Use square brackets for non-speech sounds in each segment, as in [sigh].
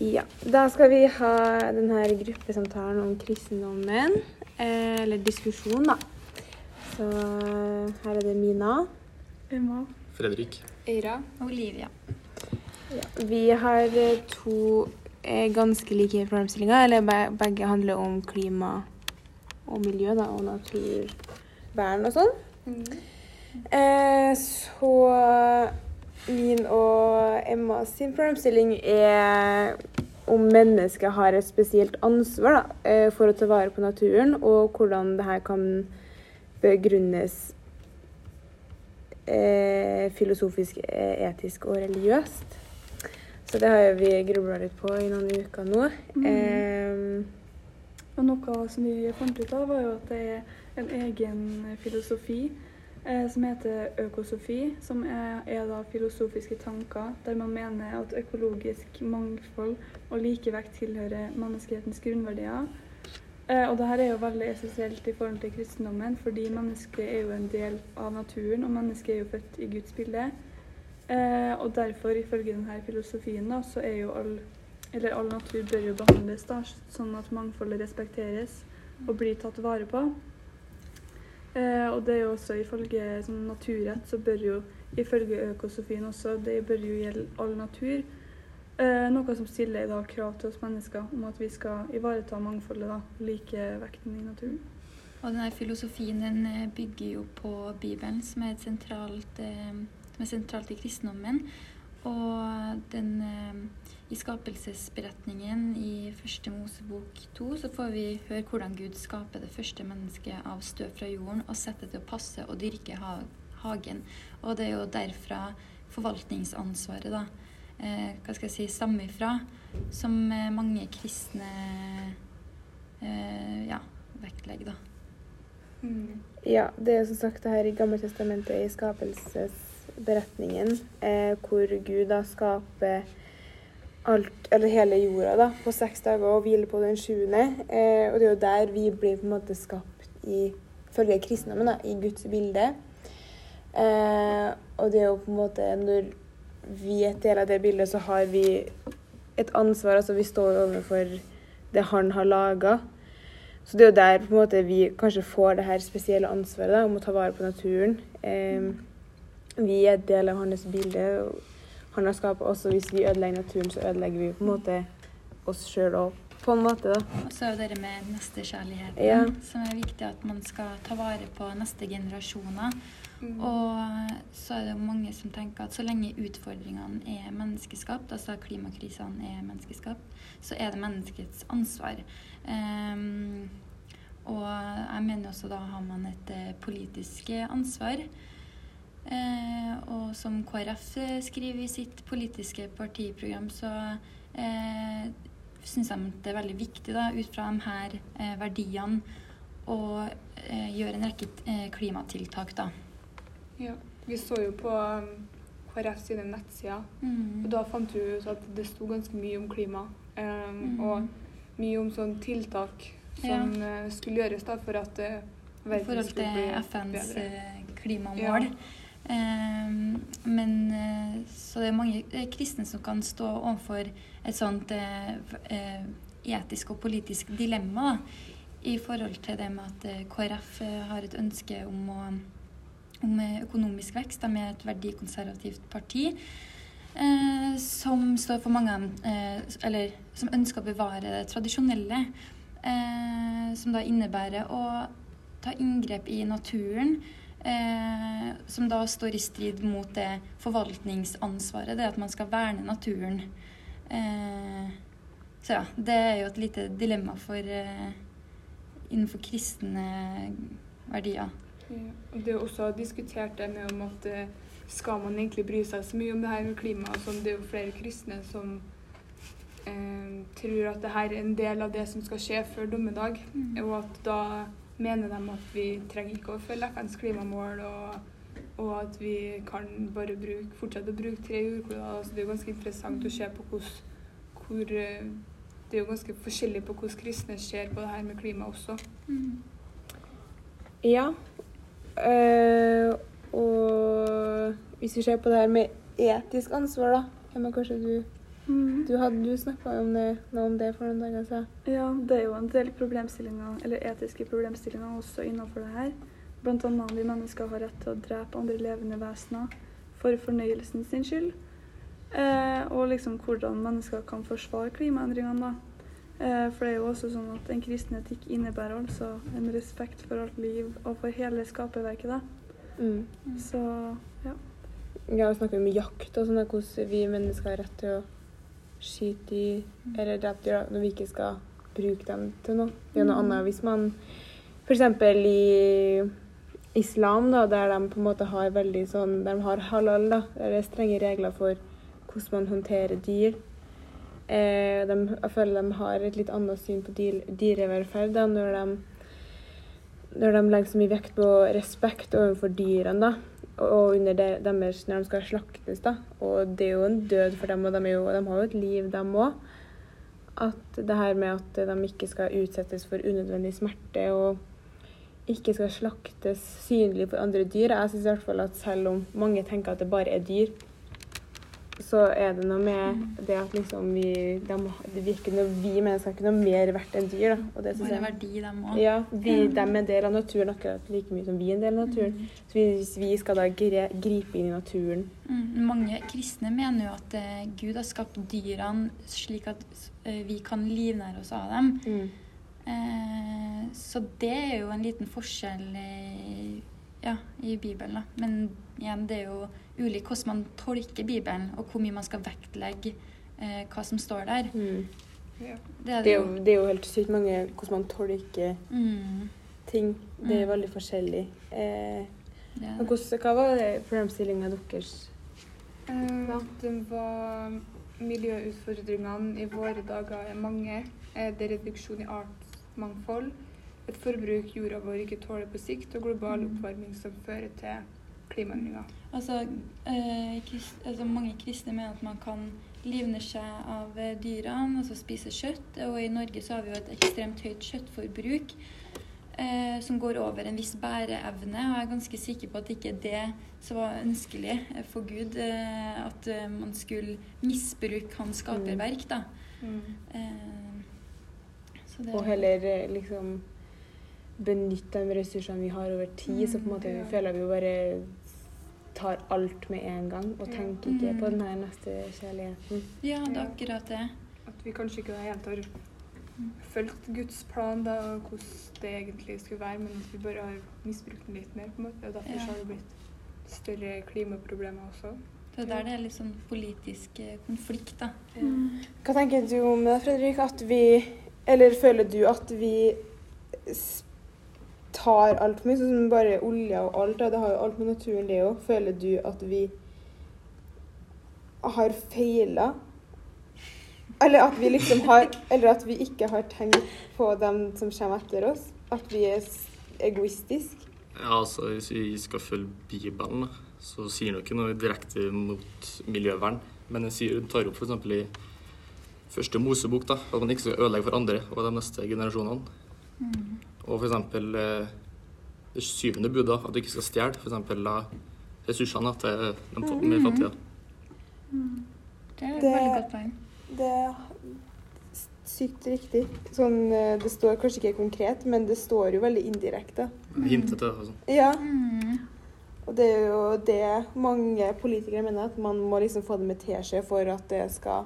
Ja, da skal vi ha denne gruppesamtalen om kristendommen, eh, eller diskusjon, da. Så her er det Mina. Emma. Fredrik. Øyra. Olivia. Ja, vi har eh, to eh, ganske like problemstillinger, eller begge handler om klima og miljø, da, og naturvern og sånn. Mm. Eh, så min og Emma sin problemstilling er om mennesket har et spesielt ansvar da, eh, for å ta vare på naturen, og hvordan det her kan begrunnes eh, filosofisk, eh, etisk og religiøst. Så det har vi grubla litt på i noen uker nå. Mm. Eh, Og noe som vi fant ut av, var jo at det er en egen filosofi som heter økosofi, som er, er da filosofiske tanker der man mener at økologisk mangfold og likevekt tilhører menneskehetens grunnverdier. Eh, og det her er jo veldig essensielt i forhold til kristendommen, fordi mennesket er jo en del av naturen, og mennesket er jo født i Guds bilde. Eh, og derfor, ifølge denne filosofien, da, så er jo all, eller all natur bør jo behandles da, sånn at mangfoldet respekteres og blir tatt vare på. Eh, og det er jo også ifølge sånn, naturrett, så bør jo ifølge økosofien også, det bør jo gjelde all natur. Eh, noe som stiller da krav til oss mennesker om at vi skal ivareta mangfoldet, da, likevekten i naturen. Og denne filosofien den eh, bygger jo på Bibelen, som er, sentralt, eh, som er sentralt i kristendommen. Og den, eh, i skapelsesberetningen i første Mosebok 2 så får vi høre hvordan Gud skaper det første mennesket av støv fra jorden og setter til å passe og dyrke hagen. Og det er jo derfra forvaltningsansvaret da, eh, hva skal jeg si, stammer ifra, som eh, mange kristne eh, ja, vektlegger. da. Mm. Ja, det er jo som sagt det her i Gammeltestamentet i skapelsesberetningen, eh, hvor Gud da skaper alt, eller hele jorda da, på seks dager og hviler på den sjuende. Eh, og det er jo der vi blir på en måte skapt i, følge kristendommen, da, i Guds bilde. Eh, og det er jo på en måte når vi er del av det bildet, så har vi et ansvar. Altså vi står overfor det han har laga. Så det er jo der på en måte vi kanskje får det her spesielle ansvaret da, om å ta vare på naturen. Eh, vi er del av hans bilde. Han har skapet oss, og hvis vi ødelegger naturen, så ødelegger vi på en måte oss sjøl òg, på en måte. da. Og så er det med nestekjærligheten, Ja. som er viktig at man skal ta vare på neste generasjoner. Mm. Og så er det mange som tenker at så lenge utfordringene er menneskeskapt, altså klimakrisene er menneskeskapt, så er det menneskets ansvar. Um, og jeg mener også da har man et eh, politisk ansvar. Eh, og som KrF skriver i sitt politiske partiprogram, så eh, syns jeg det er veldig viktig da, ut fra de her eh, verdiene å eh, gjøre en rekke klimatiltak. da. Ja. Vi så jo på um, KrF sine nettsider, og da fant vi ut at det sto ganske mye om klima. Um, mm. Og mye om sånne tiltak som ja. skulle gjøres da for at verden skulle bli bedre. skulle bli til FNs bedre. klimamål. Ehm, men eh, så det er mange eh, kristne som kan stå overfor et sånt eh, eh, etisk og politisk dilemma da, i forhold til det med at eh, KrF eh, har et ønske om, å, om eh, økonomisk vekst. De er et verdikonservativt parti. Eh, som står for mange eh, Eller som ønsker å bevare det tradisjonelle. Eh, som da innebærer å ta inngrep i naturen. Eh, som da står i strid mot det forvaltningsansvaret, det at man skal verne naturen. Eh, så ja, det er jo et lite dilemma for eh, innenfor kristne verdier. Ja. Og det er også diskutert det med om at eh, skal man egentlig bry seg så mye om det her med klima? og sånn, det er jo flere kristne som eh, tror at det her er en del av det som skal skje før dommedag. Og at da mener de at vi trenger ikke å følge FNs klimamål, og, og at vi kan bare bruke, fortsette å bruke tre jordkloder. Altså, det er jo ganske interessant å se på hvordan hvor, eh, Det er jo ganske forskjellig på hvordan kristne ser på det her med klima også. Mm. Ja. Eh, og hvis vi ser på det her med etisk ansvar, da Emma, kanskje du Mm. Du, hadde- du snakka om det, noe om det for noen dager siden. Ja, det er jo en del problemstillinger, eller etiske problemstillinger også innenfor det her. Blant annet om vi mennesker har rett til å drepe andre levende vesener for fornøyelsen sin skyld. Eh, og liksom hvordan mennesker kan forsvare klimaendringene, da. Eh, for det er jo også sånn at en kristen etikk innebærer altså en respekt for alt liv og for hele skaperverket, da. Mm. Så ja. Ja, vi snakker om jakt og sånn, hvordan vi mennesker har rett til å skyte i eller dyr når vi ikke skal bruke dem til noe. Det er noe annet hvis man f.eks. i islam, da, der de på en måte har veldig sånn De har halal, da. Der det er strenge regler for hvordan man håndterer dyr. Eh, de, jeg føler de har et litt annet syn på dyr, dyrevelferd da, når de når de legger så mye vekt på respekt overfor dyrene, da. Og under det, deres når de skal slaktes, da. Og det er jo en død for dem, og de, jo, de har jo et liv, dem òg. At det her med at de ikke skal utsettes for unødvendig smerte og ikke skal slaktes synlig for andre dyr. Jeg syns i hvert fall at selv om mange tenker at det bare er dyr, så er det noe med det at liksom vi de, Det virker noe vi mennesker er ikke noe mer verdt enn dyr, da. Og det synes jeg verdi, dem òg. ja, vi, de er en del av naturen akkurat like mye som vi er en del av naturen. Så hvis vi skal da gre, gripe inn i naturen Mm, mange kristne mener jo at uh, Gud har skapt dyrene slik at uh, vi kan livnære oss av dem. Eh, så det er jo en liten forskjell ja, i Bibelen. Da. Men igjen, det er jo ulikt hvordan man tolker Bibelen, og hvor mye man skal vektlegge eh, hva som står der. Mm. Ja. Det er Det, det er jo. det er jo helt sykt mange hvordan man tolker Mm, ting. Det er Mm. veldig forskjellig. Eh, hvordan, hva var problemstillinga deres? Eh, Den var Miljøutfordringene i våre dager er mange. Eh, Det er reduksjon i artsmangfold, et forbruk jorda vår ikke tåler på sikt, og global oppvarming som fører til klimaendringer. Altså, eh, krist, altså mange kristne mener at man kan livne seg av eh, dyrene, altså spise kjøtt. Og i Norge så har vi jo et ekstremt høyt kjøttforbruk eh, som går over en viss bæreevne. Og jeg er ganske sikker på at ikke det som var ønskelig eh, for Gud, eh, at eh, man skulle misbruke hans skaperverk, da. Eh, så det- Og heller liksom benytte de ressursene vi har over tid, så på en måte ja. vi føler vi jo bare tar alt med en gang, og Ja. tenker ikke Mm. på den her neste kjærligheten. Ja, det er akkurat det. At vi kanskje ikke helt har fulgt Guds plan da, og hvordan det egentlig skulle være, men at vi bare har misbrukt den litt mer. på en måte, og Derfor Ja. så har det blitt større klimaproblemer også. Det er der det er litt sånn politisk eh, konflikt, da. Hva tenker du om det, Fredrik? At vi Eller føler du at vi tar altfor mye, sånn som bare olja og alt? Det har jo alt med naturen, det òg. Føler du at vi har feila? Eller at vi liksom har Eller at vi ikke har tenkt på dem som kommer etter oss? At vi er egoistiske? Ja, altså Hvis vi skal følge Bibelen, så sier den ikke noe direkte mot miljøvern. Men den sier, tar opp f.eks. i første Mosebok da, at man ikke skal ødelegge for andre og de neste generasjonene. Og f.eks. Eh, det syvende budet, at du ikke skal stjele f.eks. ressursene til de fa- mer fattige. Det er et Det- veldig godt poeng. Det er sykt riktig. Sånn, eh, det står kanskje ikke konkret, men det står jo veldig indirekte. Hintet til det. Altså. Ja, Mm. og det er jo det mange politikere mener, at man må liksom få det med teskje for at det skal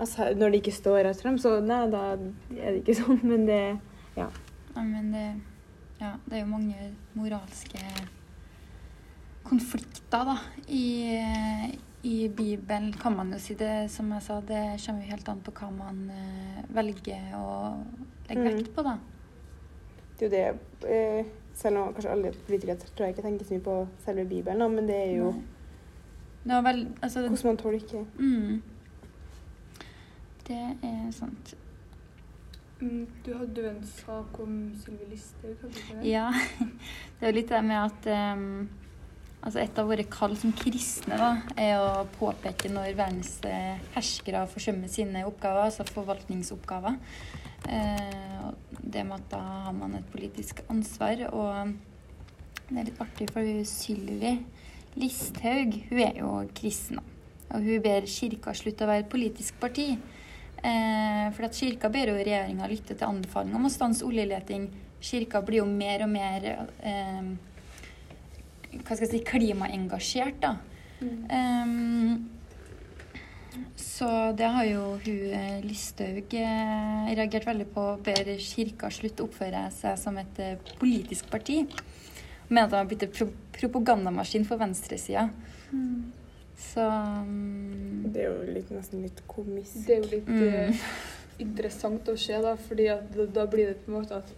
Altså, når det ikke står rett frem, så nei, da er det ikke sånn, men det Ja, men det, ja, det er jo mange moralske konflikter da, i, i Bibelen, kan man jo si det. Som jeg sa, det kommer jo helt an på hva man eh, velger å legge Mm. vekt på, da. Det er jo det eh, Selv om kanskje alle politikere tror jeg ikke tenker så mye på selve Bibelen, da, men det er jo Det vel Altså hvordan man tolker. mm, Det er sant. Mm, Du hadde jo en sak om Sylvi Listhaug, hadde du ikke det? Ja. [laughs] Det er jo litt det med at um, altså Et av våre kall som kristne da, er å påpeke når verdens eh, herskere forsømmer sine oppgaver, altså forvaltningsoppgaver. Uh, det med at da har man et politisk ansvar. Og det er litt artig, for Sylvi Listhaug hun er jo kristen. Og hun ber kirka slutte å være politisk parti. Eh, for at kirka ber jo regjeringa lytte til anbefalinger om å stanse oljeleting. Kirka blir jo mer og mer eh, hva skal jeg si, klimaengasjert, da. Um, så det har jo hun eh, Listhaug eh, reagert veldig på. Ber kirka slutte å oppføre seg som et eh, politisk parti. Mener at de har blitt en pro propagandamaskin for venstresida. Så um, Det er jo litt, nesten litt komisk. Det er jo litt Mm. uh, [laughs] interessant å se, da, fordi at da, da blir det på en måte at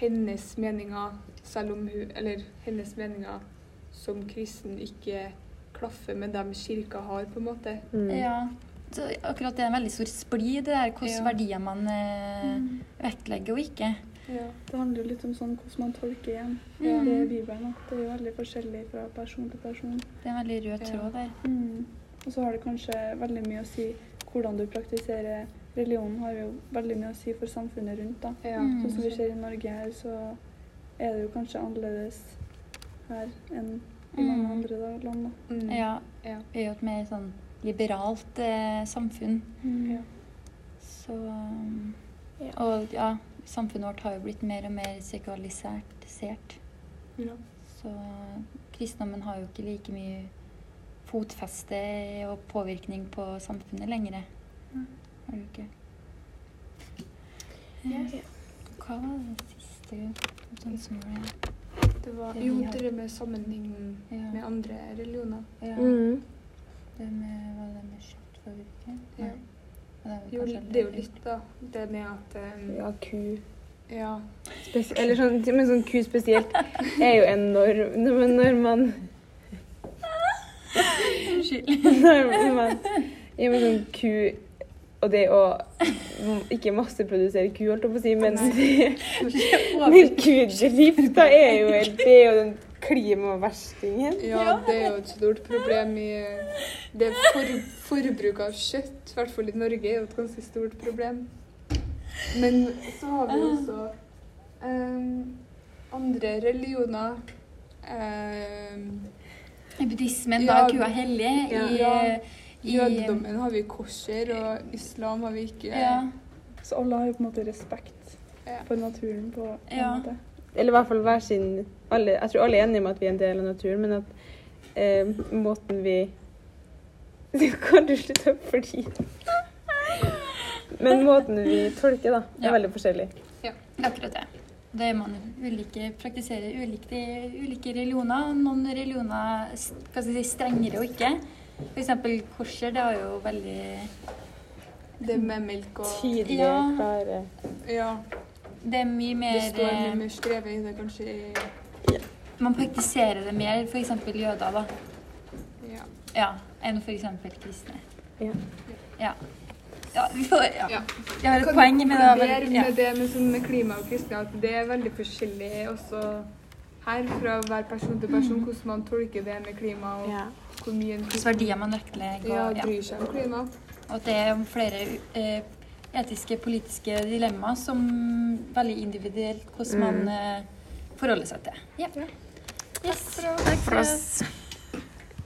hennes meninger, selv om hun Eller hennes meninger som kristen ikke klaffer med dem kirka har, på en måte. Mm. ja. Så akkurat det er en veldig stor splid, det der hvilke Ja. verdier man eh, vektlegger og ikke. Ja. Det handler jo litt om sånn hvordan man tolker igjen Mm. det i Bibelen. At det er jo veldig forskjellig fra person til person. Det er en veldig rød Ja. tråd der. Mm. Og så har det kanskje veldig mye å si hvordan du praktiserer religionen. har jo veldig mye å si for samfunnet rundt. da. Ja. Mm. Sånn som vi ser i Norge her, så er det jo kanskje annerledes her enn i mange Mm. andre da, land. da. Mm. Ja, Ja. vi er jo et mer sånn liberalt eh, samfunn. Ja. Så um, Ja. Og ja, samfunnet vårt har jo blitt mer og mer sekularisert. Ja. Så kristendommen har jo ikke like mye fotfeste og påvirkning på samfunnet lenger. Mm. Har du ikke? Ja. Eh, Hva var det siste spørsmålet? Det var Det jo det med sammenhengen Ja. med andre religioner. Ja, Mm. det med, var det med kjøttfabrikken? Ja. Det Jo, det er jo litt- litt, da. Det med at um, Ja, ku. ja. Spes eller sånn, men sånn ku spesielt er jo enorm Men når man Unnskyld. [laughs] Når man Ja, men sånn ku Og det å ikke masseprodusere ku, holdt jeg på å si, men [laughs] Men kudrifta er jo helt Det er jo den klimaverstingen. ja, det er jo et stort problem i Det for, forbruket av kjøtt, i hvert fall i Norge, er jo et ganske stort problem. Men så har vi også um, andre religioner. Um, I buddhismen, Ja, da kua hellig. I, ja. i Jødedommen har vi kosher, og islam har vi ikke. Ja. Så alle har jo på en måte respekt Ja. for naturen på en Ja. måte. Eller i hvert fall hver sin alle, Jeg tror alle er enige om at vi er en del av naturen, men at eh, måten vi [laughs] Kan du slutte å flire? Men måten vi tolker, da, er Ja. veldig forskjellig. Er akkurat det. Det er man ulike, praktiserer ulike, ulike religioner. Noen religioner hva skal jeg si, strengere og ikke. For eksempel korser, det har jo veldig Det med melk og Tydelige, Ja. klare Ja. Det er mye mer Det står mye eh, mer skrevet i det, kanskje. i- Man praktiserer det mer, f.eks. jøder, da. Ja. Ja, enn f.eks. kristne. Ja. Ja. ja, vi får ja. Ja. Jeg har et poeng, med det var ja. med det med, sånn, med klima og kristne, at det er veldig forskjellig også her, fra hver person til person, hvordan man tolker det med klima, og Ja. hvor mye Hvilke verdier man vektlegger. ja, og- ja. bryr seg om klima. Og at det er flere eh, etiske, politiske dilemmaer som veldig individuelt hvordan man Mm. eh, forholder seg til. Ja. Yes. Takk for oss.